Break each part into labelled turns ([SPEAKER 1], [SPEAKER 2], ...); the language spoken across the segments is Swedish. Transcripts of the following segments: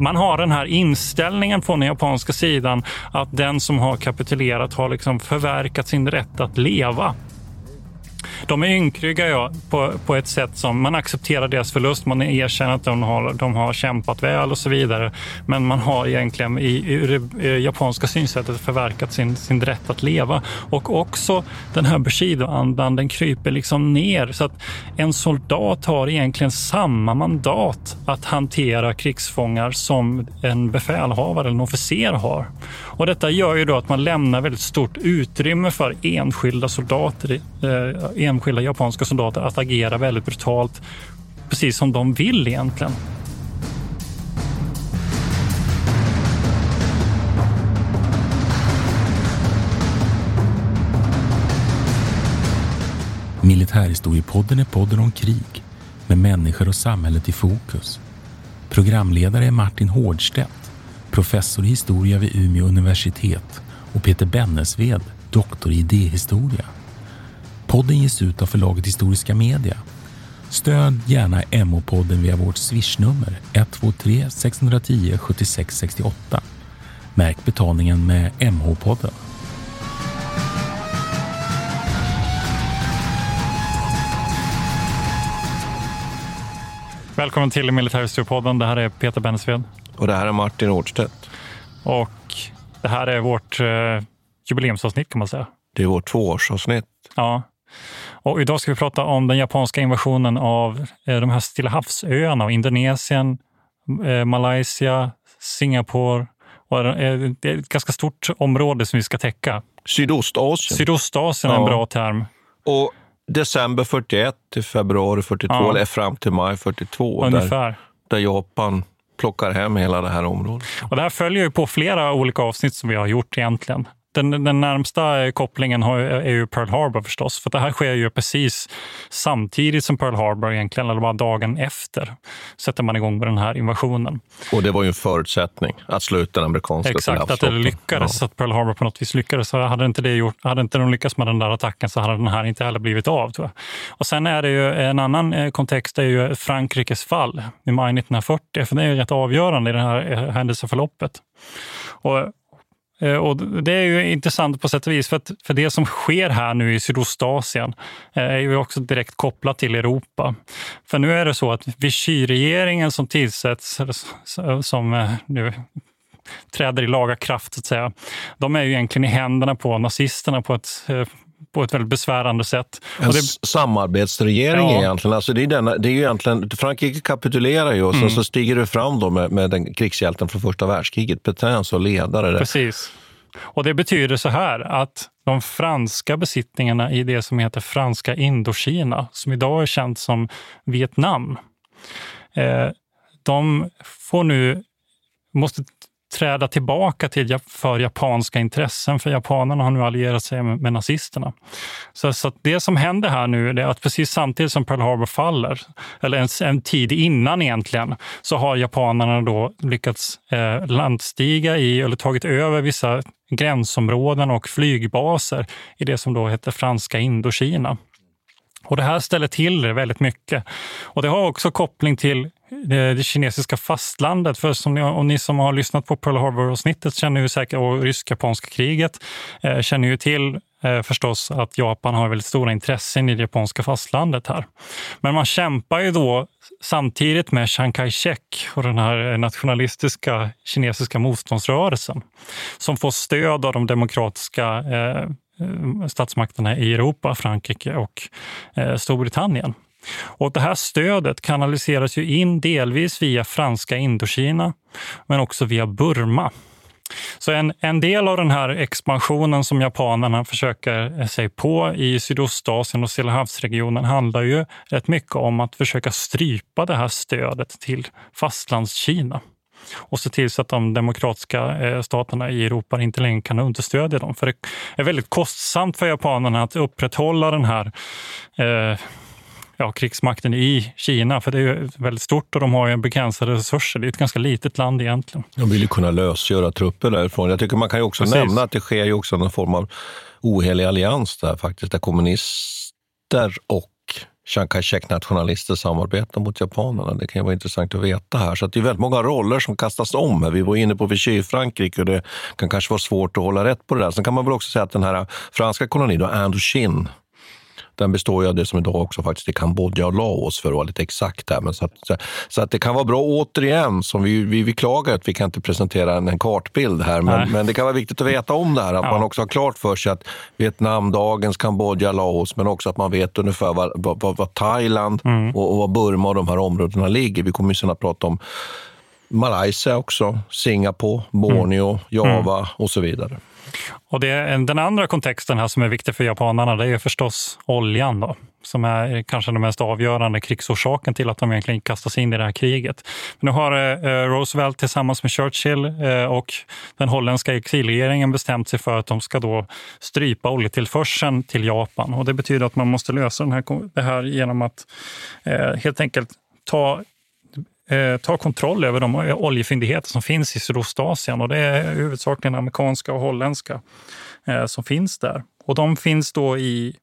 [SPEAKER 1] Man har den här inställningen från den japanska sidan att den som har kapitulerat har liksom förverkat sin rätt att leva. De är ynkrygga ja, på, på ett sätt som man accepterar deras förlust. Man erkänner att de har, de har kämpat väl och så vidare. Men man har egentligen i, i det japanska synsättet förverkat sin, sin rätt att leva. Och också den här Bushido-andan, den kryper liksom ner. Så att en soldat har egentligen samma mandat att hantera krigsfångar som en befälhavare eller en officer har. Och detta gör ju då att man lämnar väldigt stort utrymme för enskilda soldater, eh, enskilda japanska soldater att agera väldigt brutalt, precis som de vill egentligen.
[SPEAKER 2] Militärhistoriepodden är podden om krig med människor och samhället i fokus. Programledare är Martin Hårdstedt, professor i historia vid Umeå universitet och Peter Bennesved, doktor i idéhistoria. Podden ges ut av förlaget Historiska Media. Stöd gärna MH-podden via vårt swishnummer 123 610 76 68. Märk betalningen med MH-podden.
[SPEAKER 1] Välkommen till Militärhistoriepodden. Det här är Peter Bennesved.
[SPEAKER 3] Och det här är Martin Årdstedt.
[SPEAKER 1] Och det här är vårt eh, jubileumsavsnitt kan man säga.
[SPEAKER 3] Det är vårt tvåårsavsnitt.
[SPEAKER 1] Ja. Och idag ska vi prata om den japanska invasionen av eh, de här Stilla havsöarna och Indonesien, eh, Malaysia, Singapore. Och eh, det är ett ganska stort område som vi ska täcka.
[SPEAKER 3] Sydostasien.
[SPEAKER 1] Sydostasien är en
[SPEAKER 3] Ja.
[SPEAKER 1] bra term.
[SPEAKER 3] Och december 41 till februari 42,
[SPEAKER 1] Ja.
[SPEAKER 3] eller fram till maj 42, där,
[SPEAKER 1] Ungefär.
[SPEAKER 3] där Japan plockar hem hela det här området.
[SPEAKER 1] Och det här följer ju på flera olika avsnitt som vi har gjort egentligen. Den, den närmsta kopplingen har, är ju Pearl Harbor förstås, för det här sker ju precis samtidigt som Pearl Harbor egentligen, eller bara dagen efter, sätter man igång med den här invasionen.
[SPEAKER 3] Och det var ju en förutsättning att slå ut den amerikanska
[SPEAKER 1] Exakt, att det lyckades, att Pearl Harbor på något vis lyckades. Hade inte, det gjort, hade inte de lyckats med den där attacken så hade den här inte heller blivit av. Tror jag. Och sen är det ju en annan eh, kontext, är ju Frankrikes fall i maj 1940, för det är ju rätt avgörande i det här eh, händelseförloppet. Och Eh, och det är ju intressant på sätt och vis, för, att, för det som sker här nu i Sydostasien eh, är ju också direkt kopplat till Europa. För nu är det så att Vichy-regeringen som tillsätts, som eh, nu träder i laga kraft, så att säga, de är ju egentligen i händerna på nazisterna på ett, på ett väldigt besvärande sätt.
[SPEAKER 3] En
[SPEAKER 1] det,
[SPEAKER 3] samarbetsregering
[SPEAKER 1] Ja.
[SPEAKER 3] egentligen. Alltså det, är denna, det är ju egentligen. Frankrike kapitulerar ju och
[SPEAKER 1] Mm.
[SPEAKER 3] sen så stiger det fram då med, med den krigshjälten från första världskriget, Petain som ledare. där.
[SPEAKER 1] Precis. Och det betyder så här att de franska besittningarna i det som heter Franska Indokina, som idag är känt som Vietnam, eh, de får nu, måste träda tillbaka till för japanska intressen, för japanerna har nu allierat sig med, med nazisterna. Så, så att det som händer här nu är att precis samtidigt som Pearl Harbor faller, eller en, en tid innan egentligen, så har japanerna då lyckats eh, landstiga i, eller tagit över vissa gränsområden och flygbaser i det som då heter Franska Indokina. Och det här ställer till det väldigt mycket. Och det har också koppling till det, det kinesiska fastlandet. För som ni, och ni som har lyssnat på Pearl Harbor-avsnittet känner ju säkert, och rysk-japanska kriget, eh, känner ju till eh, förstås att Japan har väldigt stora intressen i det japanska fastlandet här. Men man kämpar ju då samtidigt med Chiang Kai-shek och den här nationalistiska kinesiska motståndsrörelsen som får stöd av de demokratiska eh, eh statsmakterna i Europa, Frankrike och eh, Storbritannien. Och det här stödet kanaliseras ju in delvis via franska Indokina, men också via Burma. Så en, en del av den här expansionen som japanerna försöker eh, sig på i Sydostasien och Stillahavsregionen handlar ju rätt mycket om att försöka strypa det här stödet till fastlandskina och se till så att de demokratiska eh, staterna i Europa inte längre kan understödja dem. För det är väldigt kostsamt för japanerna att upprätthålla den här eh, ja, krigsmakten i Kina, för det är väldigt stort och de har ju begränsade resurser. Det är ett ganska litet land egentligen.
[SPEAKER 3] De vill ju kunna lösgöra trupper därifrån. Jag tycker man kan ju också Precis. nämna att det sker ju också någon form av ohelig allians där faktiskt, där kommunister och Chiang Kai-shek-nationalister samarbetar mot japanerna. Det kan ju vara intressant att veta här. Så det är väldigt många roller som kastas om. Vi var inne på Vichy-Frankrike och det kan kanske vara svårt att hålla rätt på det där. Sen kan man väl också säga att den här franska kolonin, Indochine, den består ju av det som idag också faktiskt är Kambodja och Laos för att vara lite exakt. Här. Men så, att, så att det kan vara bra återigen, som vi, vi beklagar att vi kan inte presentera en, en kartbild här, men, men, det kan vara viktigt att veta om det här. Att ja. man också har klart för sig att Vietnam, dagens Kambodja, Laos, men också att man vet ungefär var, var, var Thailand mm. och, och var Burma och de här områdena ligger. Vi kommer ju sen att prata om Malaysia också, Singapore, Borneo, mm. Java mm. och så vidare.
[SPEAKER 1] Och det, den andra kontexten här som är viktig för japanerna det är förstås oljan då, som är kanske den mest avgörande krigsorsaken till att de egentligen kastas in i det här kriget. Men nu har eh, eh, Roosevelt tillsammans med Churchill eh, och den holländska exilregeringen bestämt sig för att de ska då strypa oljetillförseln till Japan. Och det betyder att man måste lösa den här, det här genom att helt enkelt ta eh, ta kontroll över de oljefyndigheter som finns i Sydostasien. Och det är huvudsakligen amerikanska och holländska eh, som finns där. Och de finns då i,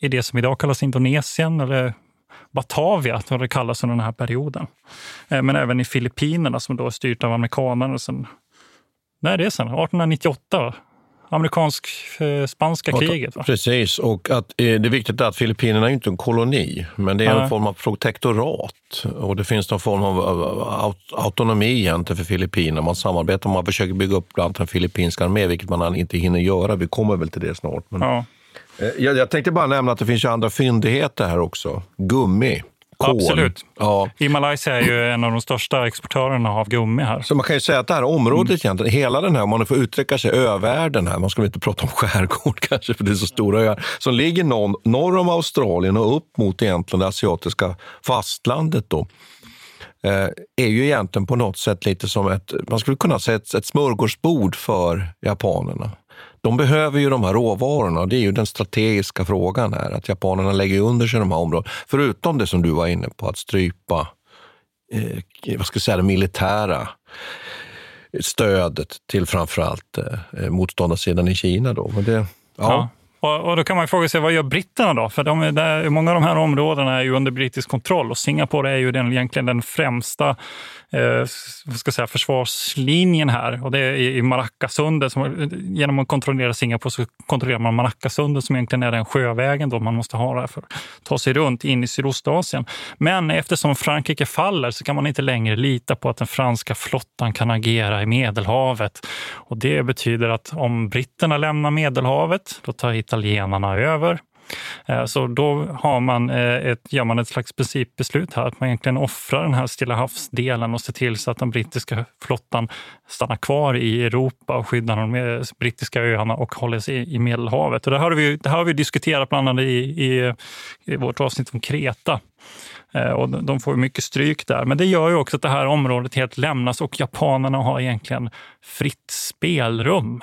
[SPEAKER 1] i det som idag kallas Indonesien eller Batavia, som det kallas under den här perioden. Eh, men även i Filippinerna som då är styrt av amerikanerna sedan när är det sen? 1898? Amerikansk-spanska kriget. Va?
[SPEAKER 3] Precis, och att, eh, det är viktigt att Filippinerna är inte en koloni, men det är en form av protektorat. Och det finns någon form av autonomi egentligen för Filippinerna. Man samarbetar, man försöker bygga upp bland annat en filippinsk armé, vilket man inte hinner göra. Vi kommer väl till det snart. Men... Ja. Eh, jag, jag tänkte bara nämna att det finns ju andra fyndigheter här också. Gummi.
[SPEAKER 1] Kol. Absolut. Ja. I Malaysia är ju en av de största exportörerna av gummi här.
[SPEAKER 3] Så man kan ju säga att det här området, mm. hela den här, om man får uttrycka sig, övärlden här, man ska inte prata om skärgård kanske, för det är så stora öar, som ligger norr, norr om Australien och upp mot egentligen det asiatiska fastlandet. Då eh, är ju egentligen på något sätt lite som ett, man skulle kunna säga ett, ett smörgåsbord för japanerna de behöver ju de här råvarorna. Det är ju den strategiska frågan här, att japanerna lägger under sig de här områdena. Förutom det som du var inne på, att strypa eh, vad ska jag säga, det militära stödet till framförallt eh, motståndarsidan i Kina. Då. Men det, ja.
[SPEAKER 1] ja. Och, och, då kan man fråga sig, vad gör britterna då? För de, där, många av de här områdena är ju under brittisk kontroll och Singapore är ju den, egentligen den främsta eh, ska säga, försvarslinjen här. Och det är i Malackasundet. Genom att kontrollera Singapore så kontrollerar man Malackasundet som egentligen är den sjövägen då man måste ha där för att ta sig runt in i Sydostasien. Men eftersom Frankrike faller så kan man inte längre lita på att den franska flottan kan agera i Medelhavet. Och det betyder att om britterna lämnar Medelhavet, då tar italienarna över. Eh, så då har man eh, ett, gör man ett slags principbeslut här, att man egentligen offrar den här Stilla havsdelen och ser till så att den brittiska flottan stannar kvar i Europa och skyddar de eh, brittiska öarna och håller sig i Medelhavet. Och det, har vi, det har vi diskuterat bland annat i, i, i vårt avsnitt om Kreta. Och de får mycket stryk där. Men det gör ju också att det här området helt lämnas och japanerna har egentligen fritt spelrum.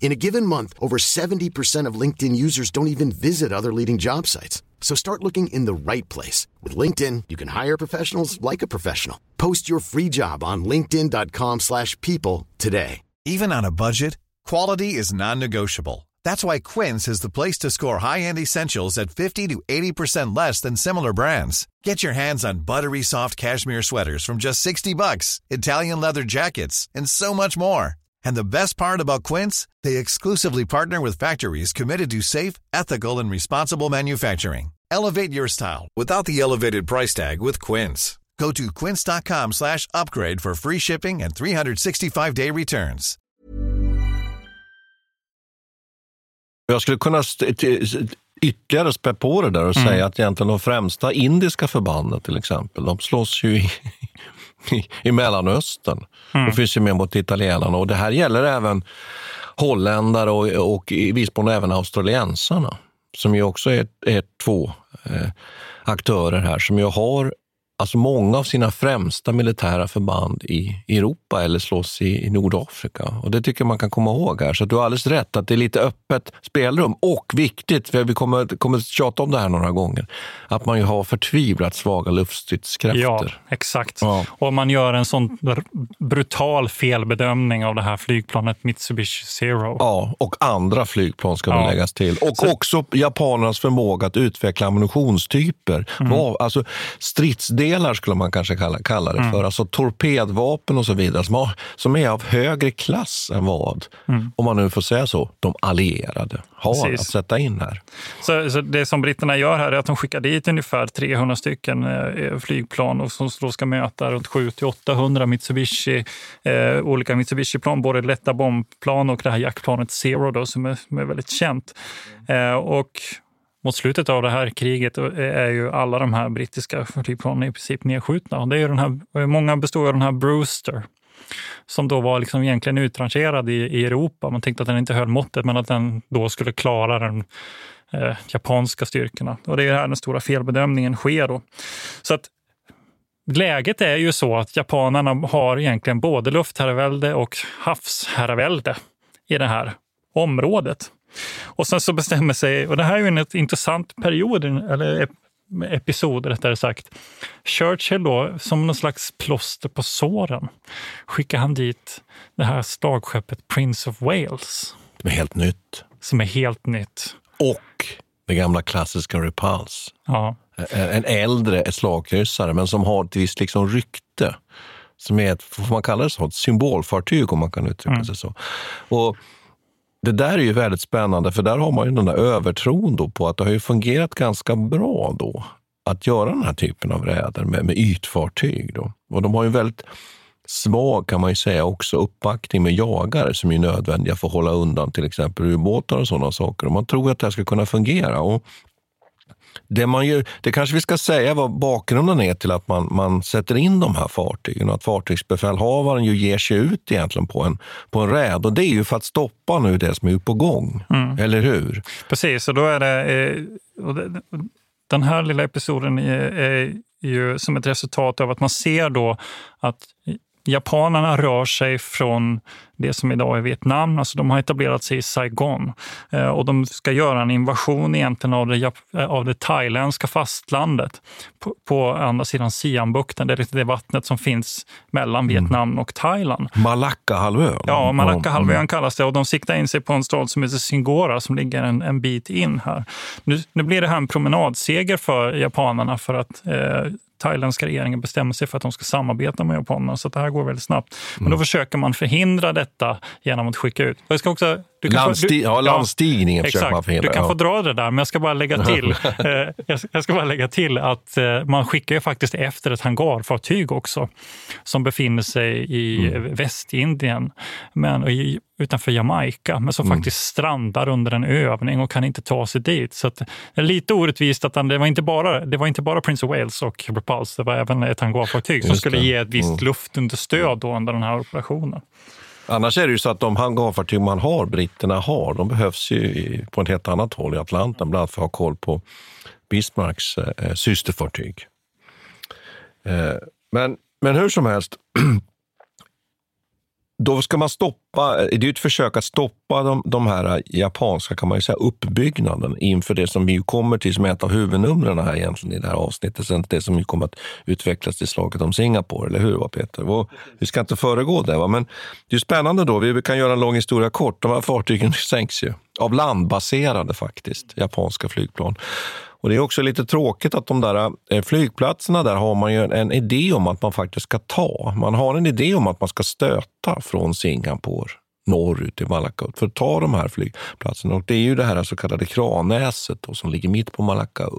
[SPEAKER 4] In a given month, over 70% of LinkedIn users don't even visit other leading job sites. So start looking in the right place. With LinkedIn, you can hire professionals like a professional. Post your free job on linkedin.com slash people today.
[SPEAKER 5] Even on a budget, quality is non-negotiable. That's why Quince is the place to score high-end essentials at 50 to 80% less than similar brands. Get your hands on buttery soft cashmere sweaters from just 60 bucks, Italian leather jackets, and so much more. And the best part about Quince, they exclusively partner with factories committed to safe, ethical, and responsible manufacturing. Elevate your style without the elevated price tag with Quince. Go to quince.com slash upgrade for free shipping and 365-day returns.
[SPEAKER 3] Jag skulle kunna ytterligare spä på det där och mm. säga att egentligen de främsta indiska förbanden till exempel, de slåss ju i, i, i Mellanöstern. Mm. De finns ju med mot italienarna och det här gäller även holländare och, och i viss mån även australiensarna som ju också är, är två eh, aktörer här som ju har alltså många av sina främsta militära förband i Europa eller slåss i, i Nordafrika. Och Det tycker jag man kan komma ihåg här. Så du har alldeles rätt att det är lite öppet spelrum. Och viktigt, för vi kommer, kommer tjata om det här några gånger, att man ju har förtvivlat svaga luftstridskrafter.
[SPEAKER 1] Ja, exakt. Ja. Och man gör en sån brutal felbedömning av det här flygplanet Mitsubishi Zero.
[SPEAKER 3] Ja, och andra flygplan ska ja. läggas till. Och Så... också japanernas förmåga att utveckla ammunitionstyper. Mm. Alltså stridsdelar delar skulle man kanske kalla, kalla det för. Mm. Alltså torpedvapen och så vidare som, har, som är av högre klass än vad, mm. om man nu får säga så, de allierade har Precis. att sätta in här.
[SPEAKER 1] Så, så, Det som britterna gör här är att de skickar dit ungefär 300 stycken eh, flygplan och som då ska möta runt 700-800 Mitsubishi, eh, olika Mitsubishi-plan, både lätta bombplan och det här jaktplanet Zero då, som är, som är väldigt känt. Eh, och mot slutet av det här kriget är ju alla de här brittiska flygplanen i princip nedskjutna. Det är ju den här, många består av den här Brewster som då var liksom egentligen utrangerad i, i Europa. Man tänkte att den inte höll måttet, men att den då skulle klara den eh, japanska styrkorna. Och det är här den stora felbedömningen sker. Då. Så att läget är ju så att japanerna har egentligen både luftherravälde och havsherravälde i det här området. Och sen så bestämmer sig, och det här är ju en intressant period, eller episod rättare sagt. Churchill då, som någon slags plåster på såren, skickar han dit det här slagskeppet Prince of Wales.
[SPEAKER 3] Som är helt nytt.
[SPEAKER 1] Som är helt nytt.
[SPEAKER 3] Och det gamla klassiska Repulse.
[SPEAKER 1] Ja.
[SPEAKER 3] En äldre slagkryssare, men som har ett visst liksom rykte. Som är ett, får man kalla det så, ett symbolfartyg om man kan uttrycka mm. sig så. Och det där är ju väldigt spännande, för där har man ju den där övertron då på att det har ju fungerat ganska bra då att göra den här typen av räder med, med ytfartyg. Då. Och de har ju väldigt svag, kan man ju säga, också uppbackning med jagare som är nödvändiga för att hålla undan till exempel ubåtar och sådana saker. Och man tror att det här ska kunna fungera. Och det, man gör, det kanske vi ska säga vad bakgrunden är till att man, man sätter in de här fartygen. Att fartygsbefälhavaren ju ger sig ut egentligen på en, på en räd. Och det är ju för att stoppa nu det som är på gång. Mm. Eller hur?
[SPEAKER 1] Precis, och då är det... Eh, den här lilla episoden är ju som ett resultat av att man ser då att japanerna rör sig från det som idag är Vietnam. Alltså de har etablerat sig i Saigon eh, och de ska göra en invasion egentligen av det, eh, av det thailändska fastlandet på, på andra sidan Siambukten. Det är det vattnet som finns mellan mm. Vietnam och Thailand.
[SPEAKER 3] Malaccahalvön?
[SPEAKER 1] Ja, Malaccahalvön mm. kallas det och de siktar in sig på en stad som heter Singora som ligger en, en bit in här. Nu, nu blir det här en promenadseger för japanerna för att eh, thailändska regeringen bestämmer sig för att de ska samarbeta med japanerna. Så det här går väldigt snabbt. Men då mm. försöker man förhindra detta genom att skicka ut. Jag ska också,
[SPEAKER 3] du kan Landsti få, du, ja, landstigningen
[SPEAKER 1] ja, försöker man förhindra. Du kan ja. få dra det där, men jag ska bara lägga till, eh, jag ska bara lägga till att eh, man skickar ju faktiskt efter ett hangarfartyg också som befinner sig i mm. Västindien men, i, utanför Jamaica, men som mm. faktiskt strandar under en övning och kan inte ta sig dit. Så det är lite orättvist att han, det, var inte bara, det var inte bara Prince of Wales och Repulse, det var även ett hangarfartyg som skulle ge ett visst mm. luftunderstöd då under den här operationen.
[SPEAKER 3] Annars är det ju så att de hangarfartyg man har, britterna har, de behövs ju på ett helt annat håll i Atlanten, bland annat för att ha koll på Bismarcks eh, systerfartyg. Eh, men, men hur som helst, då ska man stoppa, eh, det är ju ett försök att stoppa de, de här eh, japanska kan man ju säga, uppbyggnaden inför det som vi kommer till som är ett av huvudnumren här egentligen i det här avsnittet. Sen det som kommer att utvecklas till slaget om Singapore, eller hur Peter? Och vi ska inte föregå det, va? men det är spännande då. Vi kan göra en lång historia kort. De här fartygen sänks ju av landbaserade faktiskt, japanska flygplan. Och Det är också lite tråkigt att de där eh, flygplatserna där har man ju en idé om att man faktiskt ska ta. Man har en idé om att man ska stöta från Singapore norrut till Malacca för att ta de här flygplatserna. Och det är ju det här så kallade Kranäset då, som ligger mitt på Malakaön.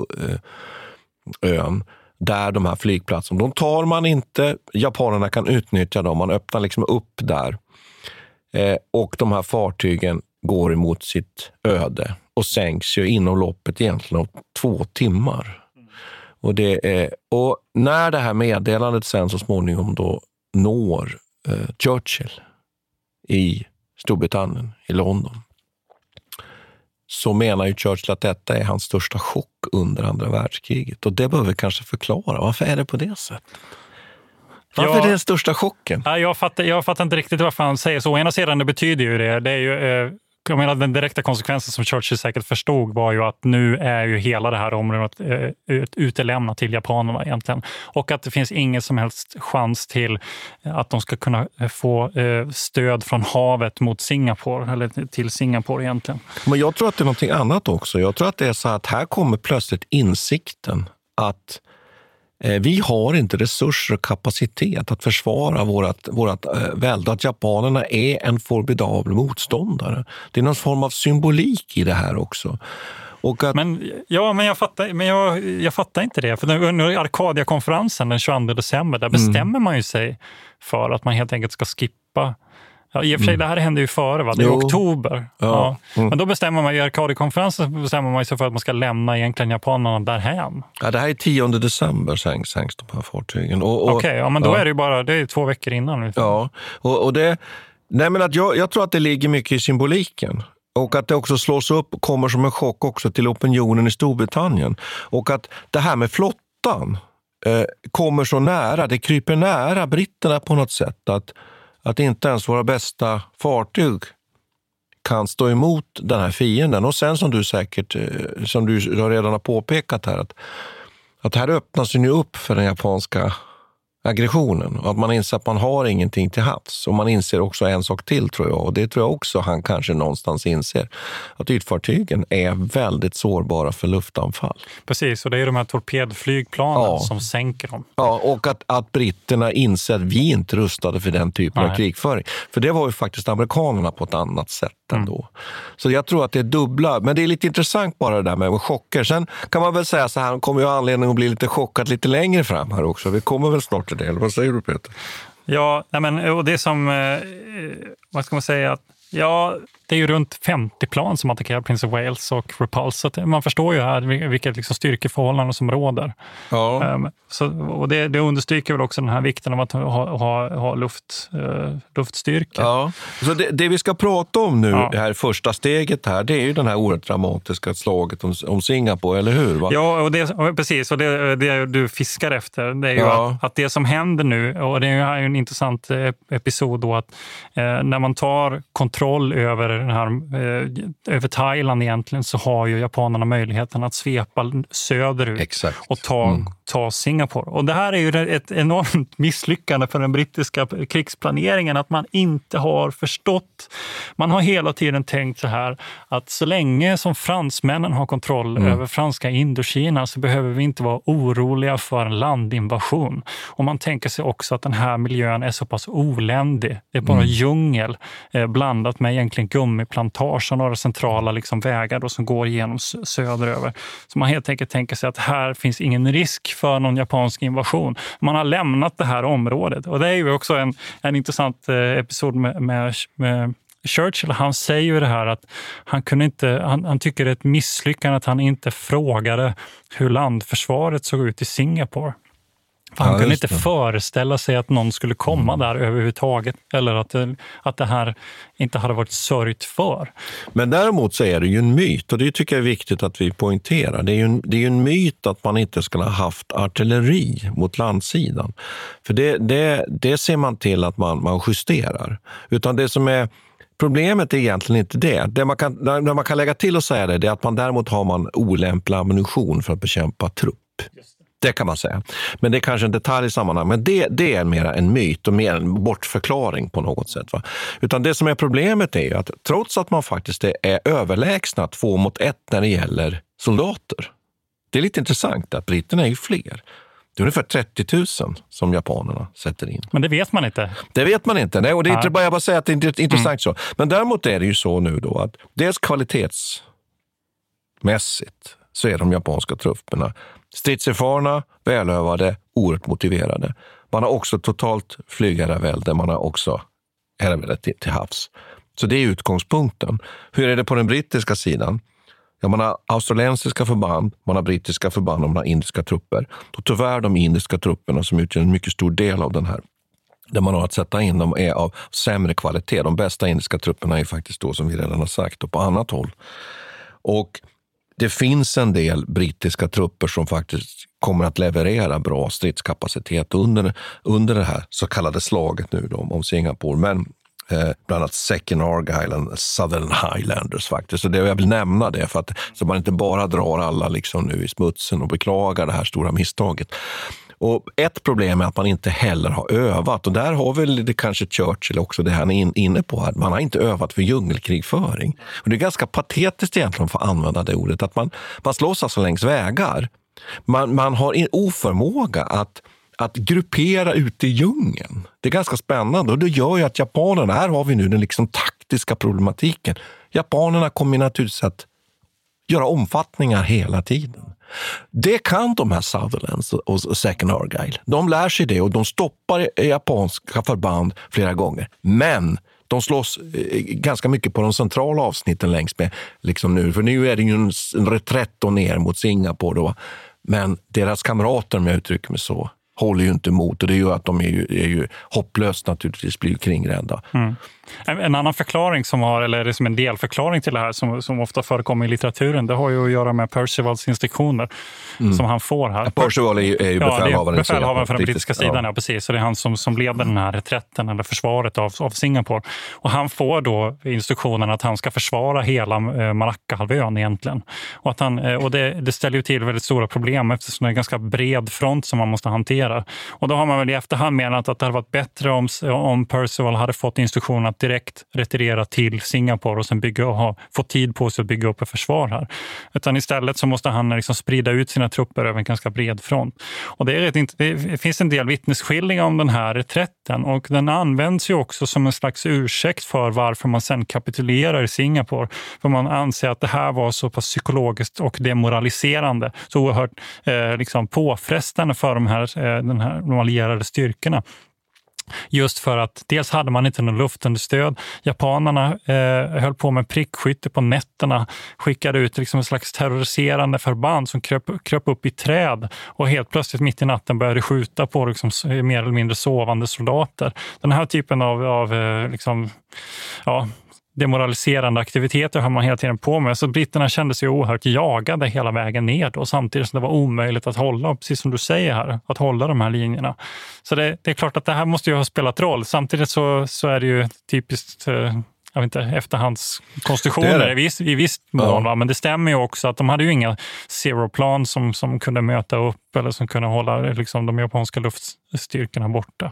[SPEAKER 3] där de här flygplatserna, de tar man inte. Japanerna kan utnyttja dem. Man öppnar liksom upp där. Eh, och de här fartygen går emot sitt öde och sänks ju inom loppet egentligen av två timmar. Och, det är, och när det här meddelandet sen så småningom då når eh, Churchill i Storbritannien, i London, så menar ju Churchill att detta är hans största chock under andra världskriget. Och det behöver vi kanske förklara. Varför är det på det sättet? Varför ja, är det den största chocken?
[SPEAKER 1] Jag fattar, jag fattar inte riktigt varför han säger så. Å ena sidan det betyder ju det, det är ju eh, jag menar, den direkta konsekvensen som Churchill säkert förstod var ju att nu är ju hela det här området eh, utelämnat till japanerna egentligen. Och att det finns ingen som helst chans till att de ska kunna eh, få eh, stöd från havet mot Singapore, eller till Singapore egentligen.
[SPEAKER 3] Men jag tror att det är någonting annat också. Jag tror att det är så att här kommer plötsligt insikten att vi har inte resurser och kapacitet att försvara vårt, vårt eh, välde. Att japanerna är en formidabel motståndare. Det är någon form av symbolik i det här också.
[SPEAKER 1] Att... Men, ja, men, jag, fattar, men jag, jag fattar inte det. För under Arcadia-konferensen den 22 december, där mm. bestämmer man ju sig för att man helt enkelt ska skippa Ja, I och för sig, mm. det här hände ju före, va? det är jo. oktober. Ja. ja. Mm. Men då bestämmer man, i Arkadiekonferensen bestämmer man sig för att man ska lämna egentligen japanerna därhän.
[SPEAKER 3] Ja, det här är 10 december sänks, sänks de här fartygen.
[SPEAKER 1] Okej, okay, ja, men då ja. är det ju bara det är två veckor innan.
[SPEAKER 3] Ja, och, och det, nej, men att jag, jag tror att det ligger mycket i symboliken. Och att det också slås upp kommer som en chock också till opinionen i Storbritannien. Och att det här med flottan eh, kommer så nära, det kryper nära britterna på något sätt. Att att inte ens våra bästa fartyg kan stå emot den här fienden. Och sen som du säkert, eh, som du redan har påpekat här, att, att här öppnas ju upp för den japanska aggressionen och att man inser att man har ingenting till havs. Och man inser också en sak till, tror jag, och det tror jag också han kanske någonstans inser, att ytfartygen är väldigt sårbara för luftanfall.
[SPEAKER 1] Precis, och det är de här torpedflygplanen ja. som sänker dem.
[SPEAKER 3] Ja, och att, att britterna inser att vi inte rustade för den typen Nej. av krigföring. För det var ju faktiskt amerikanerna på ett annat sätt mm. ändå. Så jag tror att det är dubbla, men det är lite intressant bara det där med chocker. Sen kan man väl säga så här, han kommer ju anledning att bli lite chockad lite längre fram här också. Vi kommer väl snart till det, eller vad säger du Peter?
[SPEAKER 1] Ja, men, och det som, eh, vad ska man säga, ja, det är ju runt 50 plan som attackerar Prince of Wales och Repulse. Så man förstår ju här vilket liksom styrkeförhållande som råder. Ja. Um, så, och det, det understryker väl också den här vikten av att ha, ha, ha luft, uh, luftstyrka.
[SPEAKER 3] Ja. Så det, det, vi ska prata om nu, ja. det här första steget här, det är ju det här oerhört dramatiska slaget om, om Singapore, eller hur? Va?
[SPEAKER 1] Ja, och det, precis. Och det, det du fiskar efter, det är ju ja. att, att, det som händer nu, och det är ju en intressant eh, episod då, att eh, när man tar kontroll över den här, eh, över Thailand egentligen så har ju japanerna möjligheten att svepa söderut
[SPEAKER 3] Exakt.
[SPEAKER 1] och ta, mm. ta Singapore. Och det här är ju ett enormt misslyckande för den brittiska krigsplaneringen, att man inte har förstått. Man har hela tiden tänkt så här att så länge som fransmännen har kontroll mm. över franska Indokina så behöver vi inte vara oroliga för en landinvasion. Och man tänker sig också att den här miljön är så pass oländig. Det är bara mm. djungel eh, blandat med egentligen gummiplantage och några centrala liksom vägar då som går genom söderöver. Så man helt enkelt tänker sig att här finns ingen risk för någon japansk invasion. Man har lämnat det här området. Och det är ju också en, en intressant eh, episod med, med, med Churchill han säger ju det här att han, kunde inte, han, han tycker det är ett misslyckande att han inte frågade hur landförsvaret såg ut i Singapore. För han
[SPEAKER 3] Ja,
[SPEAKER 1] kunde
[SPEAKER 3] just
[SPEAKER 1] inte
[SPEAKER 3] det.
[SPEAKER 1] föreställa sig att någon skulle komma
[SPEAKER 3] Mm.
[SPEAKER 1] där överhuvudtaget. Eller att det, att det här inte hade varit sörjt för.
[SPEAKER 3] Men däremot så är det ju en myt och det tycker jag är viktigt att vi poängterar. Det är ju en, det är en myt att man inte skulle ha haft artilleri mot landsidan. För det, det, det ser man till att man, man justerar. Utan det som är Problemet är egentligen inte det. Det man kan, det man kan lägga till och säga det, det är att man däremot har man olämplig ammunition för att bekämpa trupp. Det kan man säga. Men det är kanske en detalj i sammanhanget. Men det, det är mer en myt och mer en bortförklaring på något sätt. Va? Utan det som är problemet är ju att trots att man faktiskt är, överlägsna två mot ett när det gäller soldater. Det är lite intressant att britterna är ju fler. Det är ungefär 30 000 som japanerna sätter in.
[SPEAKER 1] Men det vet man inte.
[SPEAKER 3] Det vet man inte. Nej, och det är inte bara jag bara säger att det är inte intressant så. Men däremot är det ju så nu då att dels kvalitetsmässigt så är de japanska trupperna stridserfarna, välövade, oerhört motiverade. Man har också totalt flygherravälde, man har också herravälde till, till havs. Så det är utgångspunkten. Hur är det på den brittiska sidan? Ja, man har australiensiska förband, man har brittiska förband och man har indiska trupper. Och tyvärr de indiska trupperna som utgör en mycket stor del av den här där man har att sätta in dem är av sämre kvalitet. De bästa indiska trupperna är faktiskt då, som vi redan har sagt, och på annat håll. Och det finns en del brittiska trupper som faktiskt kommer att leverera bra stridskapacitet under, under det här så kallade slaget nu då, om Singapore. Men eh, bland annat Second Argyle and Southern Highlanders faktiskt. Så det, jag vill nämna det för att så man inte bara drar alla liksom nu i smutsen och beklagar det här stora misstaget. Och ett problem är att man inte heller har övat och där har väl det kanske Churchill också det han är in, inne på här. Man har inte övat för djungelkrigföring. Och det är ganska patetiskt egentligen för att använda det ordet att man, man slåss alltså längs vägar. Man, man har en oförmåga att att gruppera ute i djungeln. Det är ganska spännande och det gör ju att japanerna, här har vi nu den liksom taktiska problematiken. Japanerna kommer naturligtvis att göra omfattningar hela tiden. Det kan de här Sutherlands och Second Argyle. De lär sig det och de stoppar japanska förband flera gånger. Men de slåss eh, ganska mycket på de centrala avsnitten längs med. Liksom nu. För nu är det ju en, en reträtt ner mot Singapore. Då. Men deras kamrater, om jag uttrycker mig så, håller ju inte emot och det gör att de är ju, är ju hopplöst naturligtvis blir kringrädda.
[SPEAKER 1] Mm. En, annan förklaring som har, eller det är som en delförklaring till det här som, som ofta förekommer i litteraturen, det har ju att göra med Percivals instruktioner som han får här.
[SPEAKER 3] Percival är ju, är ju
[SPEAKER 1] Ja,
[SPEAKER 3] befälhavaren. Singapore,
[SPEAKER 1] befälhavaren för den
[SPEAKER 3] brittiska-
[SPEAKER 1] sidan, ja. precis. Så det är han som, som leder den här reträtten eller försvaret av, av Singapore. Och han får då instruktionen att han ska försvara hela eh, Malaccahalvön egentligen. Och, att han, eh, och det, det ställer ju till väldigt stora problem eftersom det är en ganska bred front som man måste hantera. Och då har man väl i efterhand menat att det hade varit bättre om, om Percival hade fått instruktionen att direkt retirera till Singapore och sen bygga och ha, få tid på sig att bygga upp ett försvar här. Utan istället så måste han liksom sprida ut sina trupper över en ganska bred front. Och det, är rätt, det finns en del vittnesskildringar om den här reträtten och den används ju också som en slags ursäkt för varför man sen kapitulerar i Singapore. För man anser att det här var så pass psykologiskt och demoraliserande, så oerhört eh, liksom påfrestande för de här, eh, den här, de allierade styrkorna. Just för att dels hade man inte någon luftunderstöd. Japanerna eh, höll på med prickskytte på nätterna, skickade ut liksom en slags terroriserande förband som kröp, kröp upp i träd och helt plötsligt mitt i natten började skjuta på liksom, mer eller mindre sovande soldater. Den här typen av, av eh, liksom, ja, demoraliserande aktiviteter höll man hela tiden på med. Så britterna kände sig oerhört jagade hela vägen ner och samtidigt som det var omöjligt att hålla, precis som du säger här, att hålla de här linjerna. Så det, det är klart att det här måste ju ha spelat roll. Samtidigt så, så är det ju typiskt eh, jag vet inte, efterhandskonstruktioner
[SPEAKER 3] Det det.
[SPEAKER 1] i viss, i viss mån.
[SPEAKER 3] Ja.
[SPEAKER 1] Men det stämmer ju också att de hade ju inga zero-plan som, som kunde möta upp eller som kunde hålla liksom, de japanska luftstyrkorna borta.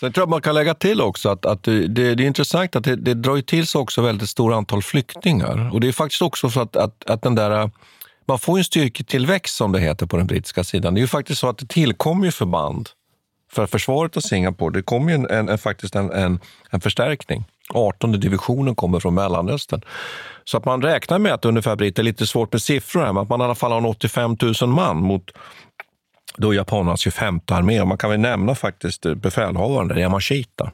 [SPEAKER 3] Sen tror jag man kan lägga till också att, att det, det, är intressant att det, det drar ju till sig också väldigt stort antal flyktingar. Och det är faktiskt också så att, att, att den där man får en styrketillväxt som det heter på den brittiska sidan. Det är ju faktiskt så att det tillkommer ju förband för försvaret av Singapore. Det kommer ju en, en, faktiskt en, en, en förstärkning. 18 divisionen kommer från Mellanöstern. Så att man räknar med att ungefär, Britt, det är lite svårt med siffror här, men att man i alla fall har 85 000 man mot då japanernas 25 armé. Och man kan väl nämna faktiskt eh, befälhavaren, Yamashita.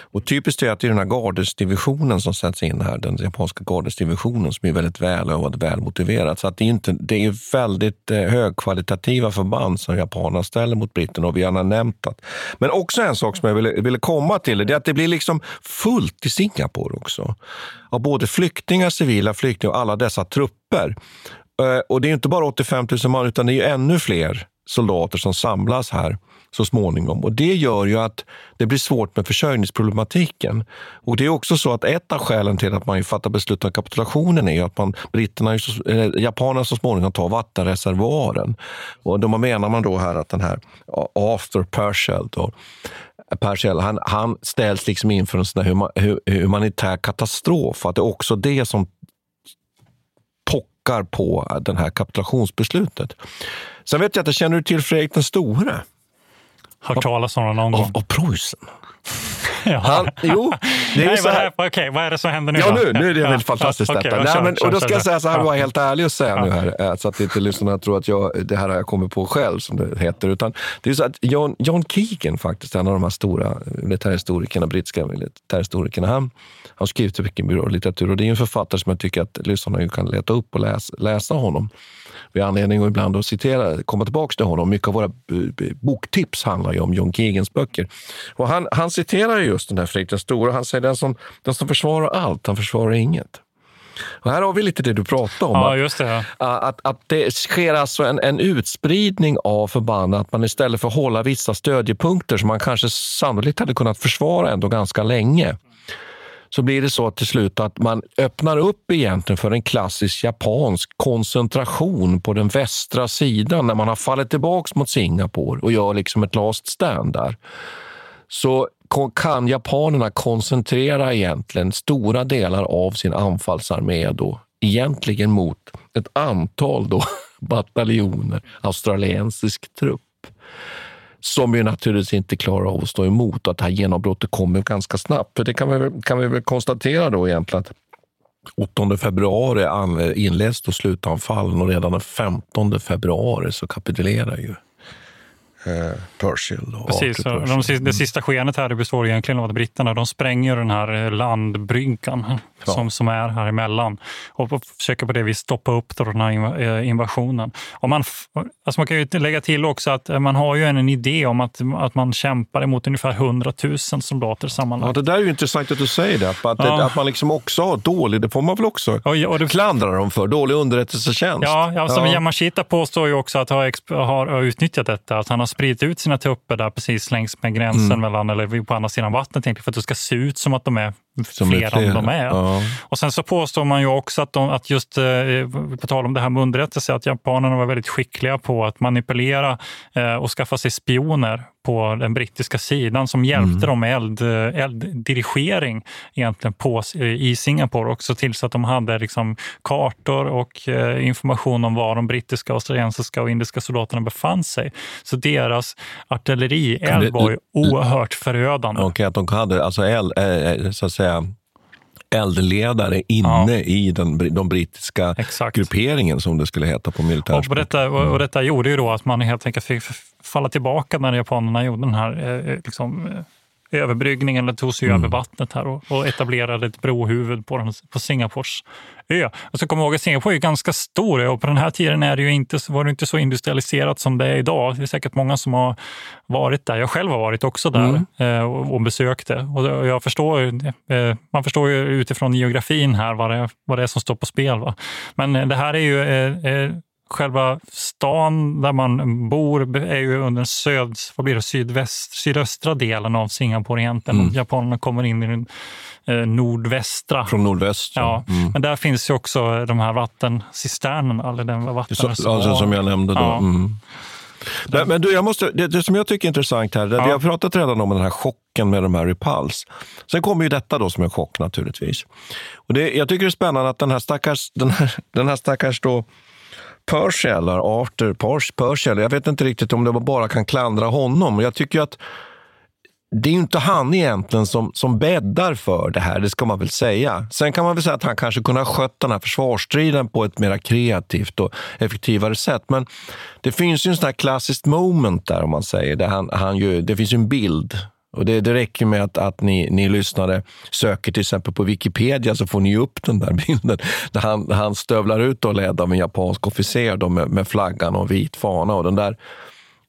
[SPEAKER 3] Och typiskt är att det är den här gardesdivisionen som sätts in här, den japanska gardesdivisionen som är väldigt välövad och välmotiverad. Så att det är, inte, det är väldigt eh, högkvalitativa förband som japanerna ställer mot britterna och vi har nämnt att. Men också en sak som jag ville, ville komma till, det är att det blir liksom fullt i Singapore också. Av både flyktingar, civila flyktingar och alla dessa trupper. Eh, och det är inte bara 85 000 man, utan det är ännu fler soldater som samlas här så småningom. Och Det gör ju att det blir svårt med försörjningsproblematiken. Och Det är också så att ett av skälen till att man fattar beslut om kapitulationen är att man, britterna, japanerna så småningom tar vattenreservoaren. Och då menar man då här att den här After Pershel, då, Pershel han, han ställs liksom inför en sån humanitär katastrof. Att det är också det som pockar på det här kapitulationsbeslutet. Sen vet jag att jag känner du till Fredrik den store?
[SPEAKER 1] Hört talas om honom någon gång.
[SPEAKER 3] Av, av Preussen.
[SPEAKER 1] ja.
[SPEAKER 3] Han, jo,
[SPEAKER 1] det är Nej, så här. Vad, okay, vad är det som händer nu?
[SPEAKER 3] Ja,
[SPEAKER 1] då?
[SPEAKER 3] nu, nu är det ja. väldigt fantastiskt okay, detta. Nej, men, och då ska jag säga så här, vara helt ärlig och säga nu här, eh, så att inte lyssnarna tror att jag, det här har jag kommit på själv, som det heter. Utan det är så att John, John Keegan, faktiskt, en av de här stora militärhistorikerna, brittiska militärhistorikerna, han har skrivit mycket litteratur och det är en författare som jag tycker att lyssnarna kan leta upp och läsa, läsa honom vi har anledning att ibland att citera, komma tillbaka till honom. Mycket av våra boktips handlar ju om John Keegans böcker. Och han, han citerar just den här Fredrik den store. Han säger den som, den som försvarar allt, han försvarar inget. Och här har vi lite det du pratade om.
[SPEAKER 1] Ja, just det.
[SPEAKER 3] Att, att, att det sker alltså en, en utspridning av förband. Att man istället för att hålla vissa stödjepunkter som man kanske sannolikt hade kunnat försvara ändå ganska länge så blir det så till slut att man öppnar upp egentligen för en klassisk japansk koncentration på den västra sidan när man har fallit tillbaka mot Singapore och gör liksom ett last stand där. Så kan japanerna koncentrera egentligen stora delar av sin anfallsarmé då egentligen mot ett antal då bataljoner australiensisk trupp som ju naturligtvis inte klarar av att stå emot och att det här genombrottet kommer ganska snabbt. För det kan vi, kan vi väl konstatera då egentligen att 8 februari inleds då slutanfallen och redan den 15 februari så kapitulerar ju eh, Pershil. Och
[SPEAKER 1] Precis, Pershil. De, det mm. sista skenet här består egentligen av att britterna de spränger den här landbryggan ja. som, som är här emellan och försöker på det viset stoppa upp den här eh, invasionen. Och man, alltså man kan ju lägga till också att eh, man har ju en, idé om att, att man kämpar emot ungefär 100 000 soldater sammanlagt.
[SPEAKER 3] Ja, det där är ju intressant att du säger det. Att, ja. att man liksom också har dålig, det får man väl också
[SPEAKER 1] och, och det,
[SPEAKER 3] klandra dem för, dålig underrättelsetjänst.
[SPEAKER 1] Ja, som ja. Yamashita påstår ju också att ha, har, har utnyttjat detta, att han har spridit ut sina trupper där precis längs med gränsen mm. mellan, eller på andra sidan vattnet för att det ska se ut som att de är som fler än de är. Ja. Och sen så påstår man ju också att, de, att just eh, på tal om det här med underrättelse, att japanerna var väldigt skickliga på att manipulera eh, och skaffa sig spioner på den brittiska sidan som hjälpte mm. dem med eld, elddirigering egentligen på, i Singapore också till så att de hade liksom kartor och eh, information om var de brittiska, australiensiska och indiska soldaterna befann sig. Så deras artillerield var ju oerhört förödande.
[SPEAKER 3] Okej, okay, att de hade alltså eld, så att säga eldledare inne ja. i den, de brittiska Exakt. grupperingen, som det skulle heta på militärspråk.
[SPEAKER 1] Och, detta, och, och detta gjorde ju då att man helt enkelt fick falla tillbaka när japanerna gjorde den här eh, eh liksom, eh, överbryggningen, eller tog sig mm. över vattnet här och, och etablerade ett brohuvud på, den, på Singapores ö. Och så kom ihåg att Singapore är ganska stor ö och på den här tiden är det ju inte, var det inte så industrialiserat som det är idag. Det är säkert många som har varit där. Jag själv har varit också där mm. eh, och, och besökte. Och jag förstår, eh, man förstår ju utifrån geografin här vad det, vad det är som står på spel. Va? Men det här är ju eh, eh själva stan där man bor är ju under söd, vad blir det, sydväst, sydöstra delen av Singapore egentligen. Mm. Japanerna kommer in i den eh, nordvästra.
[SPEAKER 3] Från nordväst?
[SPEAKER 1] Ja, mm. men där finns ju också de här vattencisternerna, eller den
[SPEAKER 3] alltså, som jag nämnde då. Ja. Mm. Men, men, du, jag måste, det, det, som jag tycker är intressant här, det, ja. jag har pratat redan om den här chocken med de här Repulse. Sen kommer ju detta då som en chock naturligtvis. Och det, jag tycker det är spännande att den här stackars, den här, den här stackars då, Purcell, Arthur Purcell, jag vet inte riktigt om det bara kan klandra honom. Jag tycker att det är ju inte han egentligen som, som bäddar för det här, det ska man väl säga. Sen kan man väl säga att han kanske kunde ha skött den här försvarsstriden på ett mer kreativt och effektivare sätt. Men det finns ju en sån här klassiskt moment där, om man säger. Där han, han ju, det finns ju en bild och det, det räcker med att, att ni, ni lyssnare söker till exempel på Wikipedia så får ni upp den där bilden. Där han, han stövlar ut och ledd av en japansk officer då med, med flaggan och vit fana. Och den där,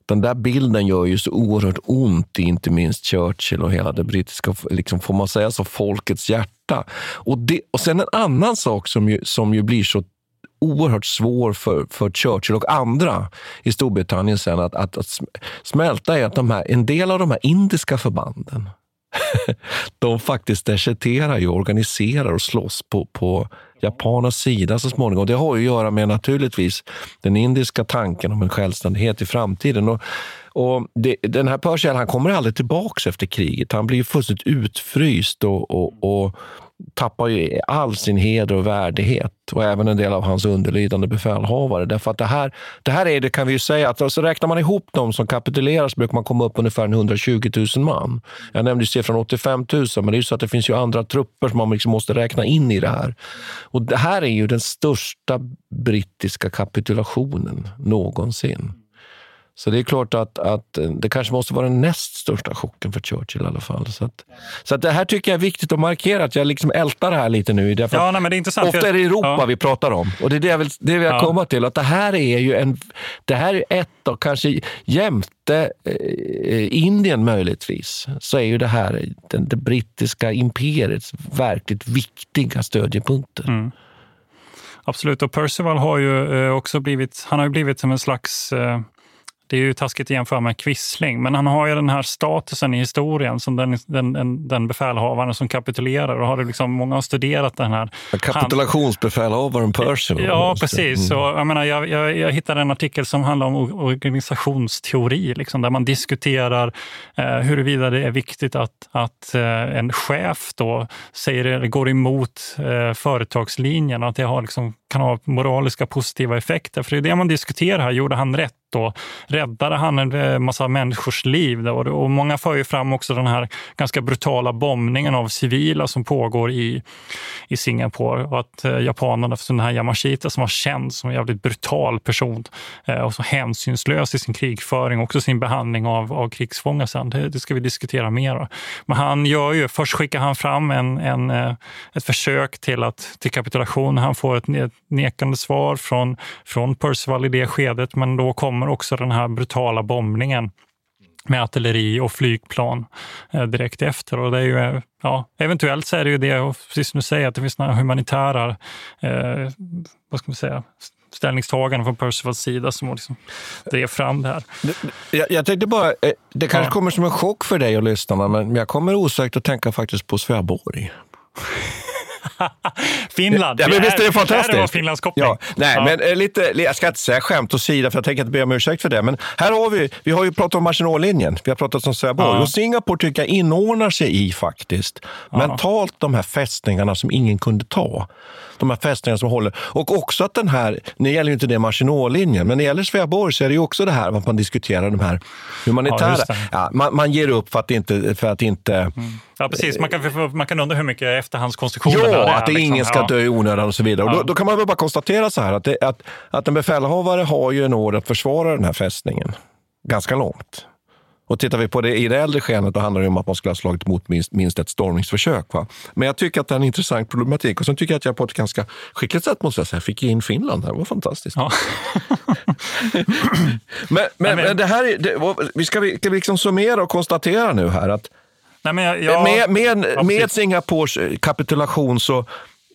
[SPEAKER 3] den där bilden gör ju så oerhört ont i inte minst Churchill och hela det brittiska, liksom, får man säga så, folkets hjärta. Och, det, och sen en annan sak som ju, som ju blir så oerhört svår för, för Churchill och andra i Storbritannien sen att, att, att smälta är att de här, en del av de här indiska förbanden de faktiskt deserterar och organiserar och slåss på, på japanernas sida så småningom. Det har ju att göra med naturligtvis den indiska tanken om en självständighet i framtiden. Och, och det, den här Persian han kommer aldrig tillbaka efter kriget. Han blir fullständigt utfryst och, och, och tappar ju all sin heder och värdighet och även en del av hans underlydande befälhavare. Därför att det här, det här är det kan vi ju säga att alltså räknar man ihop dem som kapitulerar så brukar man komma upp ungefär 120 000 man. Jag nämnde siffran 85 000, men det är ju så att det finns ju andra trupper som man liksom måste räkna in i det här. Och det här är ju den största brittiska kapitulationen någonsin. Så det är klart att, att det kanske måste vara den näst största chocken för Churchill i alla fall. Så, att, så att det här tycker jag är viktigt att markera, att jag liksom ältar det här lite nu. Därför
[SPEAKER 1] ja, nej, men det är intressant.
[SPEAKER 3] Ofta är det Europa ja. vi pratar om. Och det är det jag vill, det vill jag ja. komma till. Att det här är ju en, det här är ett av, kanske jämte eh, Indien möjligtvis, så är ju det här den, det brittiska imperiets verkligt viktiga stödjepunkter. Mm.
[SPEAKER 1] Absolut, och Percival har ju eh, också blivit, han har ju blivit som en slags eh, det är ju taskigt att jämföra med Quisling, men han har ju den här statusen i historien som den, den, den befälhavaren som kapitulerar. Och har liksom, många har studerat den här...
[SPEAKER 3] Kapitulationsbefälhavaren Percival.
[SPEAKER 1] Ja, precis. Mm. Och, jag, menar, jag, jag, jag hittade en artikel som handlar om organisationsteori, liksom, där man diskuterar eh, huruvida det är viktigt att, att eh, en chef då säger, går emot eh, företagslinjen att det har, liksom, kan ha moraliska positiva effekter. För det är det man diskuterar här. Gjorde han rätt? då räddade han en eh, massa människors liv. Då. Och många för ju fram också den här ganska brutala bombningen av civila som pågår i, i Singapore. Och att eh, japanerna, för den här Yamashita som var känd som en jävligt brutal person eh, och så hänsynslös i sin krigföring, också sin behandling av, av krigsfångar sen. Det, det ska vi diskutera mer. Men han gör ju, först skickar han fram en, en, eh, ett försök till, att, till kapitulation. Han får ett nekande svar från, från Percival i det skedet, men då kommer också den här brutala bombningen med artilleri och flygplan eh, direkt efter. Och det är ju, ja, eventuellt så är det ju det, och precis du säger, att det finns några humanitära eh, vad ska man säga, ställningstaganden från Percivals sida som liksom drev fram det här.
[SPEAKER 3] Jag, jag tänkte bara, eh, det kanske ja. kommer som en chock för dig och lyssnarna, men jag kommer osökt att tänka faktiskt på Sveaborg.
[SPEAKER 1] Finland.
[SPEAKER 3] Ja, men visst är det fantastiskt?
[SPEAKER 1] Det. Ja,
[SPEAKER 3] nej, ja. men eh, lite, jag ska inte säga skämt åsida, för jag tänker inte be om ursäkt för det. Men här har vi, vi har ju pratat om Maginotlinjen, vi har pratat om Sävehof. Ja. Och Singapore tycker jag inordnar sig i faktiskt mentalt de här fästningarna som ingen kunde ta. De här fästningarna som håller. Och också att den här, nu gäller ju inte det Maginotlinjen, men när det gäller Sveaborg så är det ju också det här att man diskuterar de här humanitära. Ja, man, man, ger upp för att inte, för att inte mm
[SPEAKER 1] Ja, precis. Man kan, man kan undra hur mycket efterhandskonstruktioner det är.
[SPEAKER 3] Ja, att det
[SPEAKER 1] liksom.
[SPEAKER 3] ingen ska
[SPEAKER 1] Ja.
[SPEAKER 3] dö i onödan och så vidare. Och
[SPEAKER 1] Ja.
[SPEAKER 3] då, då kan man väl bara konstatera så här att, det, att, att en befälhavare har ju en order att försvara den här fästningen ganska långt. Och tittar vi på det i det äldre skenet, då handlar det om att man skulle ha slagit mot minst, minst ett stormningsförsök. Va? Men jag tycker att det är en intressant problematik. Och sen tycker jag att jag på ett ganska skickligt sätt måste jag säga, fick in Finland här. Det var fantastiskt.
[SPEAKER 1] Ja.
[SPEAKER 3] men, men,
[SPEAKER 1] men-
[SPEAKER 3] men det här är, det, ska vi, ska vi liksom summera och konstatera nu här att
[SPEAKER 1] Nej, jag, jag,
[SPEAKER 3] med, med,
[SPEAKER 1] Ja,
[SPEAKER 3] med. Singapores eh, kapitulation så,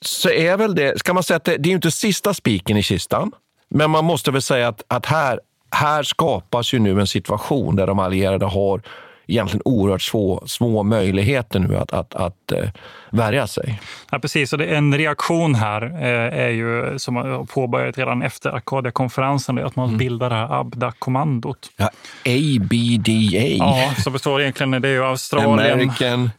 [SPEAKER 3] så är väl det, ska man säga att det, det är inte sista spiken i kistan, men man måste väl säga att, att här, här skapas ju nu en situation där de allierade har egentligen oerhört små, små möjligheter nu att, att, att eh, värja sig.
[SPEAKER 1] Ja, precis. Och det en reaktion här eh, är ju, som har påbörjat redan efter Arcadia-konferensen, att man bildar det här ABDA-kommandot.
[SPEAKER 3] Ja, ABDA,
[SPEAKER 1] Ja, som består egentligen, det är ju Australien,
[SPEAKER 3] American,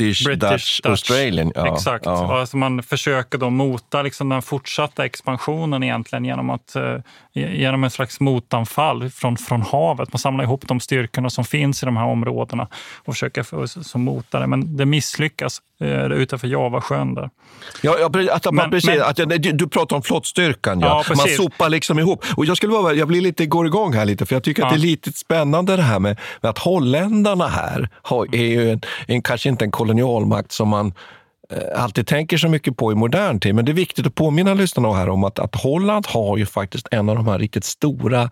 [SPEAKER 3] British, Dutch, Australian. Ja,
[SPEAKER 1] Exakt.
[SPEAKER 3] Ja.
[SPEAKER 1] Alltså man försöker då mota liksom den fortsatta expansionen egentligen genom, att, eh, genom en slags motanfall från, från havet. Man samlar ihop de styrkorna som finns i de här områdena och försöker få, som mota det. Men det misslyckas eh, utanför Javasjön. Där.
[SPEAKER 3] Ja, ja, att,
[SPEAKER 1] Men-
[SPEAKER 3] precis,
[SPEAKER 1] men-
[SPEAKER 3] att, du, du pratar om flottstyrkan. Ja.
[SPEAKER 1] Ja,
[SPEAKER 3] Man sopar liksom ihop. Och jag, skulle vara, jag blir lite, går igång här lite, för jag tycker att det är lite spännande det här med, med att holländarna här har, är ju en, en, kanske inte en kolonialmakt som man eh, alltid tänker så mycket på i modern tid. Men det är viktigt att påminna lyssnarna här om att, att Holland har ju faktiskt en av de här riktigt stora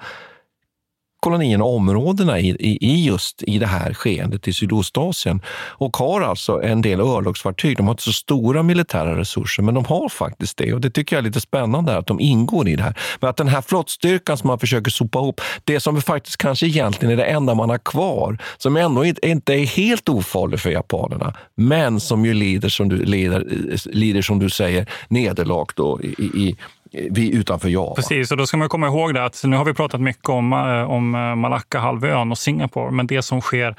[SPEAKER 3] kolonierna och områdena i, i, i just i det här skeendet i Sydostasien och har alltså en del örlogsfartyg. De har inte så stora militära resurser, men de har faktiskt det. Och Det tycker jag är lite spännande att de ingår i det här. Men att den här flottstyrkan som man försöker sopa ihop, det som faktiskt kanske egentligen är det enda man har kvar, som ändå inte, inte är helt ofarlig för japanerna, men som ju lider, som du, lider, lider som du säger, nederlag då i, i, i, utanför Java.
[SPEAKER 1] Precis, och då ska man komma ihåg det att nu har vi pratat mycket om, eh, om eh, Malacca-halvön och Singapore, men det som sker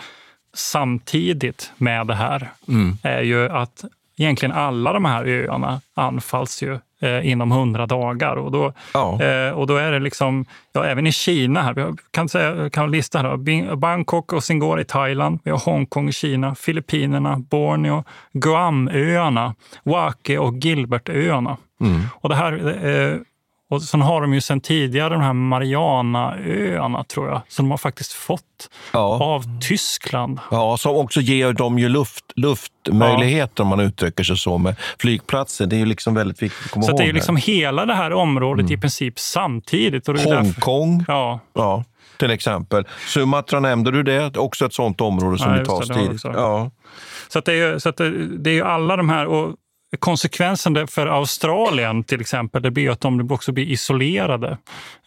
[SPEAKER 1] samtidigt med det här
[SPEAKER 3] Mm.
[SPEAKER 1] är ju att egentligen alla de här öarna anfalls ju eh, inom hundra dagar. Och då,
[SPEAKER 3] Ja.
[SPEAKER 1] eh, och då är det liksom, ja, även i Kina, här, vi kan, säga, kan lista här, Bangkok och Singapore i Thailand, vi har Hongkong i Kina, Filippinerna, Borneo, Guamöarna, Wake och Gilbertöarna.
[SPEAKER 3] Mm.
[SPEAKER 1] Och det här, eh, och sen har de ju sen tidigare de här Marianaöarna, tror jag, som de har faktiskt fått
[SPEAKER 3] Ja.
[SPEAKER 1] av Tyskland.
[SPEAKER 3] Ja, som också ger dem ju luft, luftmöjligheter om man uttrycker sig så med flygplatser. Det är ju liksom väldigt viktigt att komma
[SPEAKER 1] Så
[SPEAKER 3] ihåg.
[SPEAKER 1] det är ju liksom hela det här området i princip samtidigt. Därför,
[SPEAKER 3] Hongkong,
[SPEAKER 1] ja,
[SPEAKER 3] ja, till exempel. Sumatra nämnde du det, också ett sånt område som
[SPEAKER 1] Ja,
[SPEAKER 3] det tas tidigt. Ja.
[SPEAKER 1] så, att det, är, så att det, det är ju alla de här... Och konsekvensen för Australien till exempel, det blir att de också blir isolerade.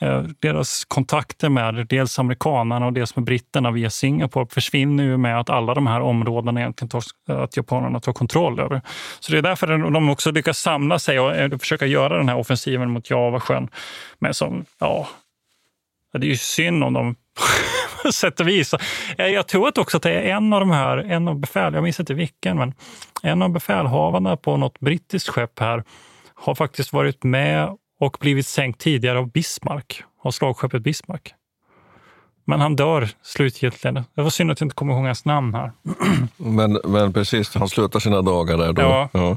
[SPEAKER 1] Eh, deras kontakter med dels amerikanerna och dels med britterna via Singapore försvinner ju med att alla de här områdena egentligen tar, att japanerna tar kontroll över. Så det är därför de också lyckas samla sig och eh, försöka göra den här offensiven mot Javasjön. Men som, ja, Det är ju synd om dem på sätt och vis. Eh, Jag tror att också att det är en av de här, en av befäl, jag minns inte vilken, men en av befälhavarna på något brittiskt skepp här har faktiskt varit med och blivit sänkt tidigare av Bismarck, av slagskeppet Bismarck. Men han dör slutgiltigt. Det var synd att jag inte kommer ihåg hans namn här.
[SPEAKER 3] Men, men precis, han slutar sina dagar där då.
[SPEAKER 1] Ja.
[SPEAKER 3] Ja.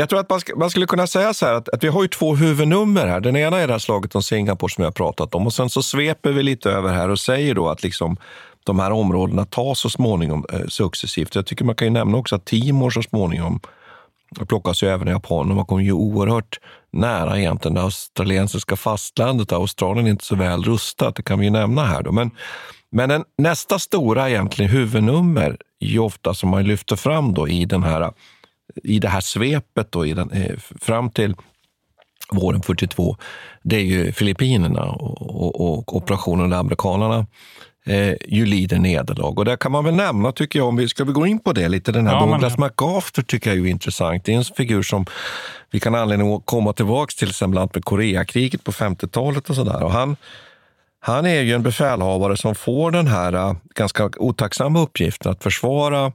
[SPEAKER 3] Jag tror att man, sk man skulle kunna säga så här att, att, vi har ju två huvudnummer här. Den ena är det här slaget om Singapore som jag har pratat om och sen så sveper vi lite över här och säger då att liksom de här områdena tas så småningom eh, successivt. Jag tycker man kan ju nämna också att Timor så småningom plockas ju även i Japan och man kommer ju oerhört nära egentligen det australiensiska fastlandet. Australien är inte så väl rustat, det kan vi ju nämna här. Då. Men, men en, nästa stora egentligen huvudnummer, ju ofta som man lyfter fram då i, den här, i det här svepet då, i den, eh, fram till våren 42, det är ju Filippinerna och, och, och operationen där amerikanerna eh, ju lider nederlag. Och där kan man väl nämna, tycker jag, om vi ska vi gå in på det lite, den här ja, Douglas men... MacArthur tycker jag är intressant. Det är en figur som vi kan anledning att komma tillbaka till, exempel med Koreakriget på 50-talet och sådär. Han, han är ju en befälhavare som får den här uh, ganska otacksamma uppgiften att försvara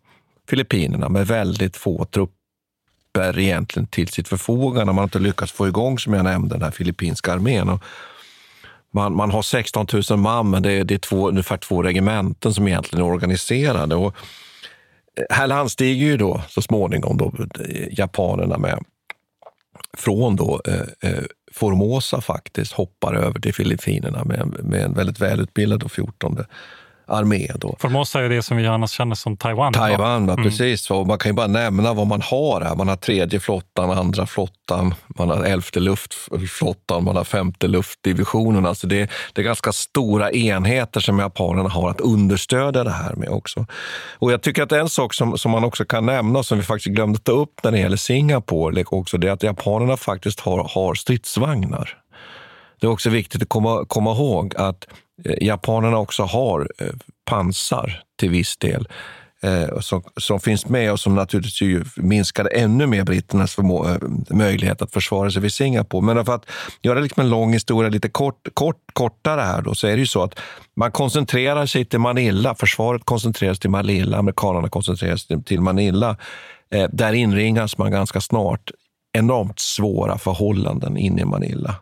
[SPEAKER 3] Filippinerna med väldigt få trupper egentligen till sitt förfogande. Man har inte lyckats få igång, som jag nämnde, den här filippinska armén. Och man, man har 16 000 man, men det är, det är två, ungefär två regementen som egentligen är organiserade. Och eh, här landstiger ju då så småningom då eh, japanerna med från då, eh, eh, Formosa faktiskt hoppar över till Filippinerna med, med en väldigt välutbildad 14 armé. Då.
[SPEAKER 1] Formosa är det som vi annars känner som Taiwan.
[SPEAKER 3] Taiwan, mm. precis. Och man kan ju bara nämna vad man har här. Man har tredje flottan, andra flottan, man har elfte luftflottan, man har femte luftdivisionen. Alltså det, det är ganska stora enheter som japanerna har att understödja det här med också. Och jag tycker att en sak som, som man också kan nämna, som vi faktiskt glömde ta upp när det gäller Singapore, också, det är att japanerna faktiskt har, har stridsvagnar. Det är också viktigt att komma, komma ihåg att Eh, japanerna också har eh, pansar till viss del eh, som, som finns med och som naturligtvis minskade ännu mer britternas möjlighet att försvara sig vid Singapore. Men för att göra liksom en lång historia lite kort, kort, kortare här då, så är det ju så att man koncentrerar sig till Manila. Försvaret koncentrerar sig till Manila, amerikanerna koncentrerar sig till Manila. där inringas man ganska snart enormt svåra förhållanden inne i Manila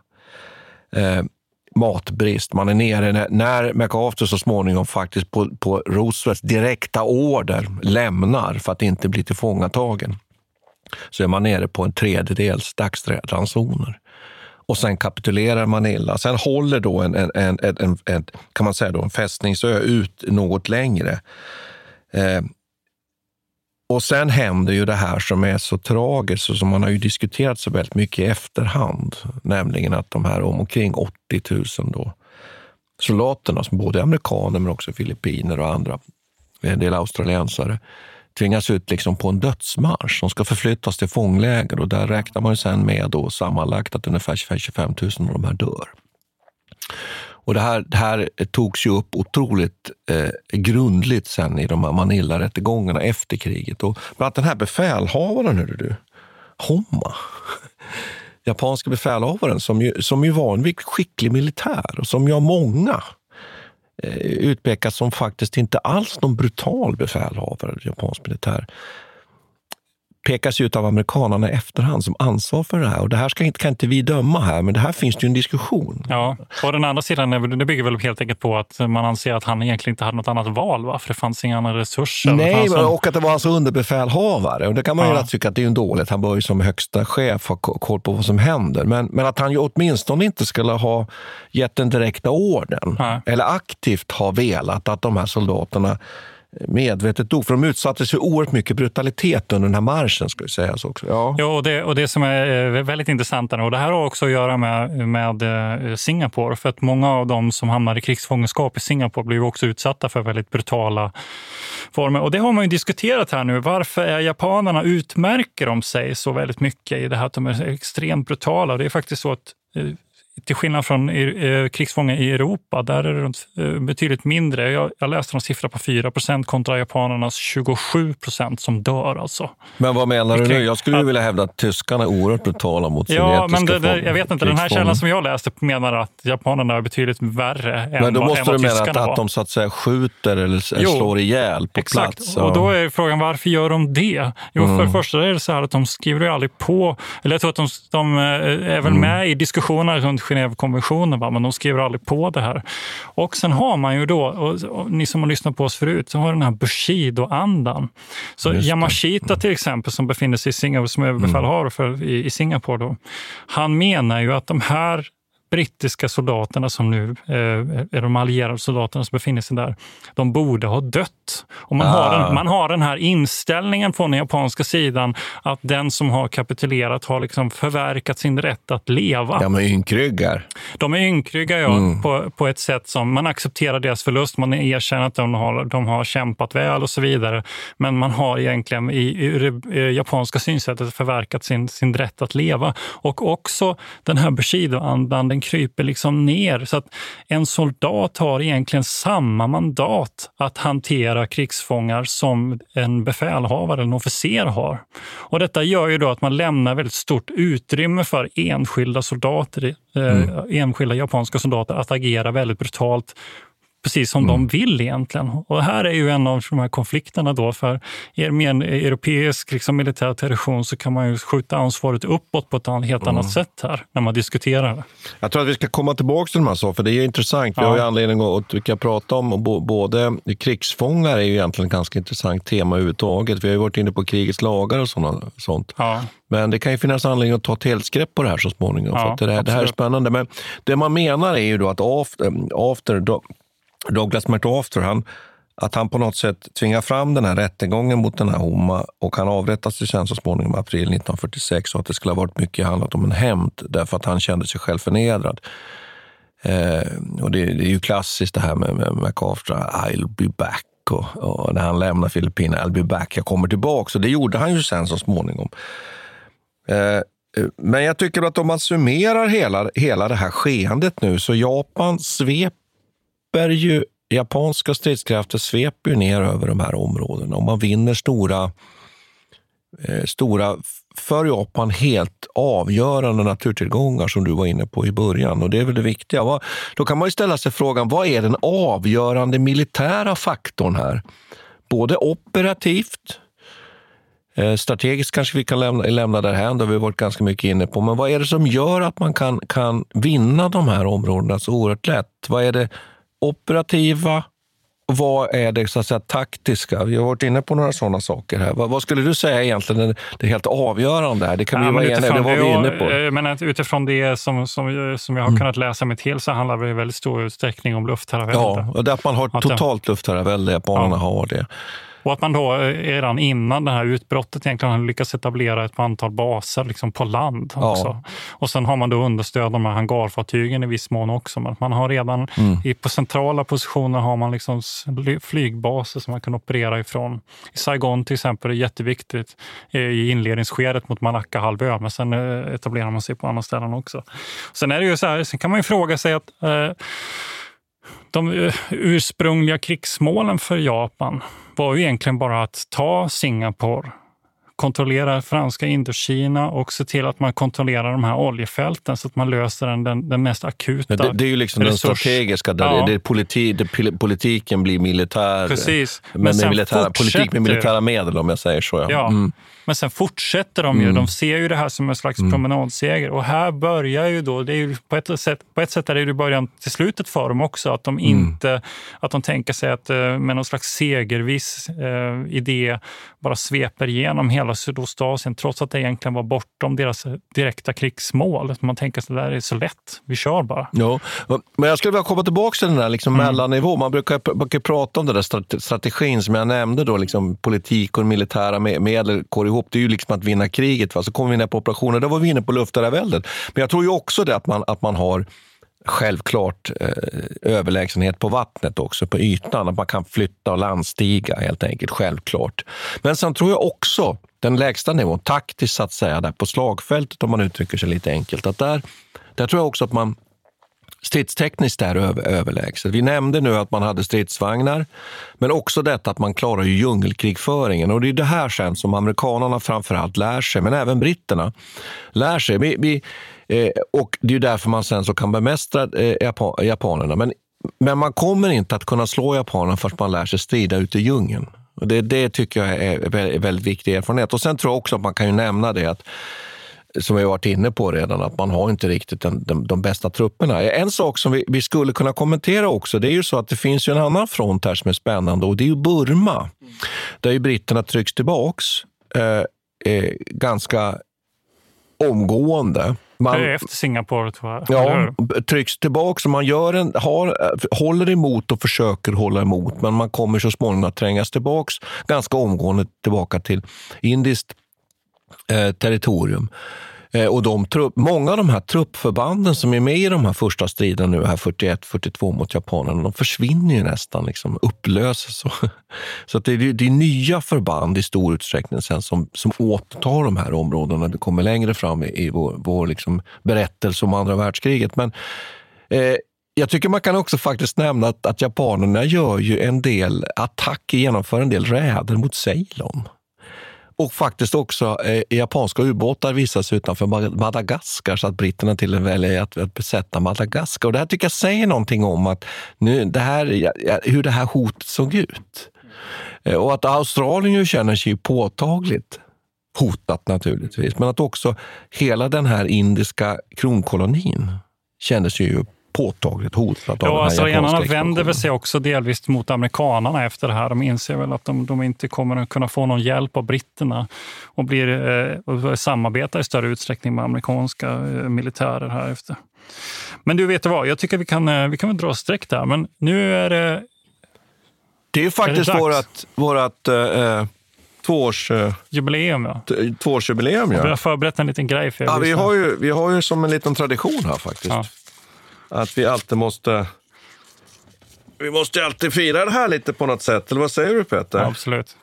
[SPEAKER 3] matbrist. Man är nere när, när MacArthur så småningom faktiskt på, på Roosevelts direkta order lämnar för att inte bli tillfångatagen. Så är man nere på en tredjedels dagsransoner. Och sen kapitulerar Manila. Sen håller då en, en, en, en, en kan man säga då, en fästningsö ut något längre. Eh, och sen händer ju det här som är så tragiskt och som man har ju diskuterat så väldigt mycket i efterhand, nämligen att de här omkring 80 000 då, soldaterna, som både är amerikaner men också filippiner och andra, en del australiensare, tvingas ut liksom på en dödsmarsch. De ska förflyttas till fångläger och där räknar man ju sen med då sammanlagt att ungefär 25 000 av de här dör. Och det här, det här togs ju upp otroligt eh, grundligt sen i de här Manila-rättegångarna efter kriget. Och bland annat den här befälhavaren, hörde du, Homma, japanska befälhavaren som ju, som ju var en skicklig militär och som ju av många eh, utpekas som faktiskt inte alls någon brutal befälhavare, japansk militär pekas ut av amerikanerna i efterhand som ansvar för det här. Och det här ska inte, kan inte vi döma här, men det här finns det ju en diskussion.
[SPEAKER 1] Ja, och den andra sidan det bygger väl helt enkelt på att man anser att han egentligen inte hade något annat val, va? för det fanns inga andra resurser.
[SPEAKER 3] Nej, en... och att det var hans underbefälhavare. Och det kan man ja. ju tycka att det är en dåligt. Han bör ju som högsta chef ha koll på vad som händer. Men, men att han ju åtminstone inte skulle ha gett den direkta orden, ja. eller aktivt ha velat att de här soldaterna medvetet dog. För de utsattes för oerhört mycket brutalitet under den här marschen. Ska sägas också. Ja.
[SPEAKER 1] ja, och det, och det som är eh, väldigt intressant, och det här har också att göra med, med eh, Singapore. För att många av dem som hamnar i krigsfångenskap i Singapore blir också utsatta för väldigt brutala former. Och det har man ju diskuterat här nu. Varför är japanerna utmärker de sig så väldigt mycket i det här att de är extremt brutala? Det är faktiskt så att eh, till skillnad från eh, krigsfångar i Europa, där är det eh, betydligt mindre. Jag, jag läste en siffra på 4% kontra japanernas 27% som dör. Alltså.
[SPEAKER 3] Men vad menar du nu? Jag skulle att, vilja hävda att tyskarna är oerhört brutala mot
[SPEAKER 1] ja, men det, det, Jag vet inte, den här källan som jag läste menar att japanerna är betydligt värre än
[SPEAKER 3] Men då måste
[SPEAKER 1] än vad
[SPEAKER 3] du mena att,
[SPEAKER 1] var.
[SPEAKER 3] att de så att säga skjuter eller jo, slår ihjäl på
[SPEAKER 1] exakt.
[SPEAKER 3] plats?
[SPEAKER 1] Och då är frågan, varför gör de det? Jo, mm. för det första är det så här att de skriver ju aldrig på, eller jag tror att de, de eh, är väl mm. med i diskussioner runt Genèvekonventionen, men de skriver aldrig på det här. Och sen har man ju då, och, och ni som har lyssnat på oss förut, så har den här Bushido-andan. Så Yamashita till exempel, som befinner sig i Singapore, som överbefälhavare för, i, i Singapore, då, han menar ju att de här brittiska soldaterna som nu eh, är de allierade soldaterna som befinner sig där, de borde ha dött. Och man, ah. har den, man har den här inställningen från den japanska sidan att den som har kapitulerat har liksom förverkat sin rätt att leva.
[SPEAKER 3] Ja, men ynkryggar.
[SPEAKER 1] De är ynkryggar, ja, mm. på, på ett sätt som man accepterar deras förlust. Man erkänner att de har, de har kämpat väl och så vidare. Men man har egentligen i, i det japanska synsättet förverkat sin, sin rätt att leva. Och också den här Bushido-andan, den kryper liksom ner. Så att en soldat har egentligen samma mandat att hantera krigsfångar som en befälhavare, en officer har. Och detta gör ju då att man lämnar väldigt stort utrymme för enskilda soldater, eh, mm. enskilda japanska soldater att agera väldigt brutalt precis som mm. de vill egentligen. Och här är ju en av de här konflikterna då. För med en europeisk liksom, militär tradition så kan man ju skjuta ansvaret uppåt på ett helt mm. annat sätt här när man diskuterar det.
[SPEAKER 3] Jag tror att vi ska komma tillbaka till de här sakerna, för det är intressant. Vi ja. har ju anledning att vi kan prata om både krigsfångar är ju egentligen ett ganska intressant tema överhuvudtaget. Vi har ju varit inne på krigets lagar och såna, sånt. Ja. Men det kan ju finnas anledning att ta ett helskrepp på det här så småningom. Ja, för det, här, det här är spännande. Men det man menar är ju då att after, after Douglas MacArthur, han, att han på något sätt tvingar fram den här rättegången mot den här Homa och han avrättas ju sen så småningom i april 1946 och att det skulle ha varit mycket handlat om en hämnd därför att han kände sig själv förnedrad. Eh, och det, det, är ju klassiskt det här med, med MacArthur, I'll be back. Och, och när han lämnar Filippinerna, I'll be back, jag kommer tillbaka. Och det gjorde han ju sen så småningom. Eh, eh, men jag tycker att om man summerar hela, hela det här skeendet nu, så Japan svep sveper ju, japanska stridskrafter sveper ju ner över de här områdena och man vinner stora, eh, stora, för Japan helt avgörande naturtillgångar som du var inne på i början. Och det är väl det viktiga. Då kan man ju ställa sig frågan, vad är den avgörande militära faktorn här? Både operativt, eh, Strategiskt kanske vi kan lämna, lämna därhän, det har vi varit ganska mycket inne på. Men vad är det som gör att man kan, kan vinna de här områdena så oerhört lätt? Vad är det operativa vad är det så att säga, taktiska? Vi har varit inne på några sådana saker här. Vad, vad skulle du säga egentligen är det helt avgörande här? Det kan ja, vi vara eniga det var vi inne på.
[SPEAKER 1] Men utifrån det som, som, som jag har mm. kunnat läsa mig till så handlar det i väldigt stor utsträckning om luftherravälde.
[SPEAKER 3] Ja, och det att man har totalt luftherravälde, japanerna ja. har det.
[SPEAKER 1] Och att man då eh, redan innan det här utbrottet egentligen har lyckats etablera ett antal baser liksom på land också. Ja. Och sen har man då understöd de här hangarfartygen i viss mån också. Men man har redan mm. i, på centrala positioner har man liksom flygbaser som man kan operera ifrån. I Saigon till exempel är jätteviktigt eh, i inledningsskedet mot Malacca-halvön, men sen eh, etablerar man sig på andra ställen också. Sen är det ju så här, sen kan man ju fråga sig att eh, de ursprungliga krigsmålen för Japan var ju egentligen bara att ta Singapore, kontrollera franska Indokina och se till att man kontrollerar de här oljefälten så att man löser den, den, den mest akuta
[SPEAKER 3] det, det, är ju liksom resurs. den strategiska, där ja. det, politi, det, politiken blir militär.
[SPEAKER 1] Precis.
[SPEAKER 3] Men, men med militära, politik med militära medel om jag säger så. Ja.
[SPEAKER 1] ja. Mm. Men sen fortsätter de ju. Mm. De ser ju det här som en slags mm. promenadseger. Och här börjar ju då, det är ju på, ett sätt, på ett sätt är det ju början till slutet för dem också. Att de, mm. inte, mm. att de tänker sig att eh, med någon slags segerviss eh, idé bara sveper igenom hela Sydostasien trots att det egentligen var bortom deras direkta krigsmål. Man tänker att det där är så lätt, vi kör bara.
[SPEAKER 3] Ja, men jag skulle vilja komma tillbaka till den där liksom mm. mellannivån. Man brukar, brukar prata om den där strategin som jag nämnde, då, liksom politik och militära medel går ihop. Det är ju liksom att vinna kriget. Va? Så kommer vi ner på operationer, då var vi inne på luftherraväldet. Men jag tror ju också det att man, att man har självklart eh, överlägsenhet på vattnet också, på ytan. Att man kan flytta och landstiga helt enkelt, självklart. Men sen tror jag också, den lägsta nivån, taktiskt så att säga, där på slagfältet om man uttrycker sig lite enkelt, att där, där tror jag också att man stridstekniskt är överlägset. Vi nämnde nu att man hade stridsvagnar, men också detta att man klarar ju djungelkrigföringen. Och det är det här sen som amerikanerna framförallt lär sig, men även britterna lär sig. Vi, vi, eh, och det är därför man sen så kan bemästra eh, Japan, japanerna. Men, men man kommer inte att kunna slå japanerna förrän man lär sig strida ute i djungeln. Och det, det tycker jag är väldigt viktig erfarenhet. Och Sen tror jag också att man kan ju nämna det att som vi varit inne på redan, att man har inte riktigt den, de, de bästa trupperna. En sak som vi, vi, skulle kunna kommentera också, det är ju så att det finns ju en annan front här som är spännande och det är ju Burma. Där ju britterna trycks tillbaks eh, eh, ganska omgående.
[SPEAKER 1] Man, det är efter Singapore, tror jag.
[SPEAKER 3] Ja, trycks tillbaka. Man gör en, har, håller emot och försöker hålla emot, men man kommer så småningom att trängas tillbaka ganska omgående tillbaka till indiskt eh, territorium. Eh, och de trupp, många av de här truppförbanden som är med i de här första striderna nu, här 41-42 mot japanerna, de försvinner ju nästan, liksom, upplöses. Så, så att det, är, det är nya förband i stor utsträckning sen som, som återtar de här områdena när vi kommer längre fram i, i vår, vår liksom berättelse om andra världskriget. Men eh, jag tycker man kan också faktiskt nämna att, att japanerna gör ju en del attacker, genomför en del räder mot Ceylon. Och faktiskt också eh, japanska ubåtar visas utanför Madagaskar så att britterna till och med väljer att, att besätta Madagaskar. Och det här tycker jag säger någonting om att nu, det här, hur det här hotet såg ut. Eh, och att Australien ju känner sig påtagligt hotat naturligtvis, men att också hela den här indiska kronkolonin kändes sig ju påtagligt hotat av
[SPEAKER 1] ja, Australienarna alltså, vänder väl sig också delvis mot amerikanerna efter det här. De inser väl att de, de inte kommer att kunna få någon hjälp av britterna och, blir, eh, och samarbetar i större utsträckning med amerikanska eh, militärer här efter. Men du, vet du vad? Jag tycker vi kan, eh, vi kan väl dra streck där, men nu är det...
[SPEAKER 3] Det är faktiskt är vårat, vårat eh, tvåårs...
[SPEAKER 1] Jubileum, ja.
[SPEAKER 3] Tvåårsjubileum, ja.
[SPEAKER 1] Vi har förberett en liten grej för er.
[SPEAKER 3] Ja, vi har, ju, vi har ju som en liten tradition här faktiskt. Ja att vi alltid måste vi måste alltid fira det här lite på något sätt. Eller vad säger du Peter?
[SPEAKER 1] Ja, absolut.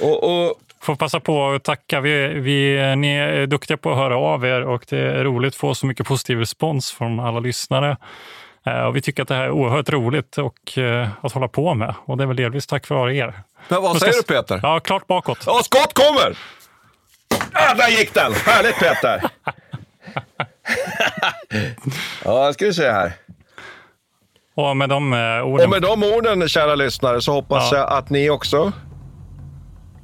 [SPEAKER 3] Och, och...
[SPEAKER 1] Får passa på att tacka. Vi, vi, ni är duktiga på att höra av er och det är roligt att få så mycket positiv respons från alla lyssnare. Eh, och vi tycker att det här är oerhört roligt och, eh, att hålla på med. Och det är väl delvis tack vare er.
[SPEAKER 3] Men vad säger du Peter?
[SPEAKER 1] Ja, klart bakåt.
[SPEAKER 3] Ja, skott kommer! Ah, där gick den! Härligt Peter! ja, ska vi se här.
[SPEAKER 1] Och med de eh, orden...
[SPEAKER 3] Och med de orden, kära lyssnare, så hoppas ja. jag att ni också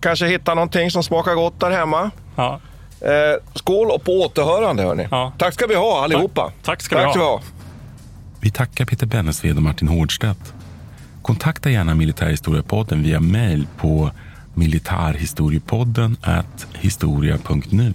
[SPEAKER 3] kanske hittar någonting som smakar gott där hemma.
[SPEAKER 1] Ja.
[SPEAKER 3] Eh, skål och på återhörande, hörni. Ja. Tack ska vi ha allihopa.
[SPEAKER 1] Tack, Tack ska, Tack vi, ska ha. vi ha.
[SPEAKER 2] Vi tackar Peter Bennesved och Martin Hårdstedt. Kontakta gärna Militärhistoriepodden via mejl på militarhistoriepodden historia.nu.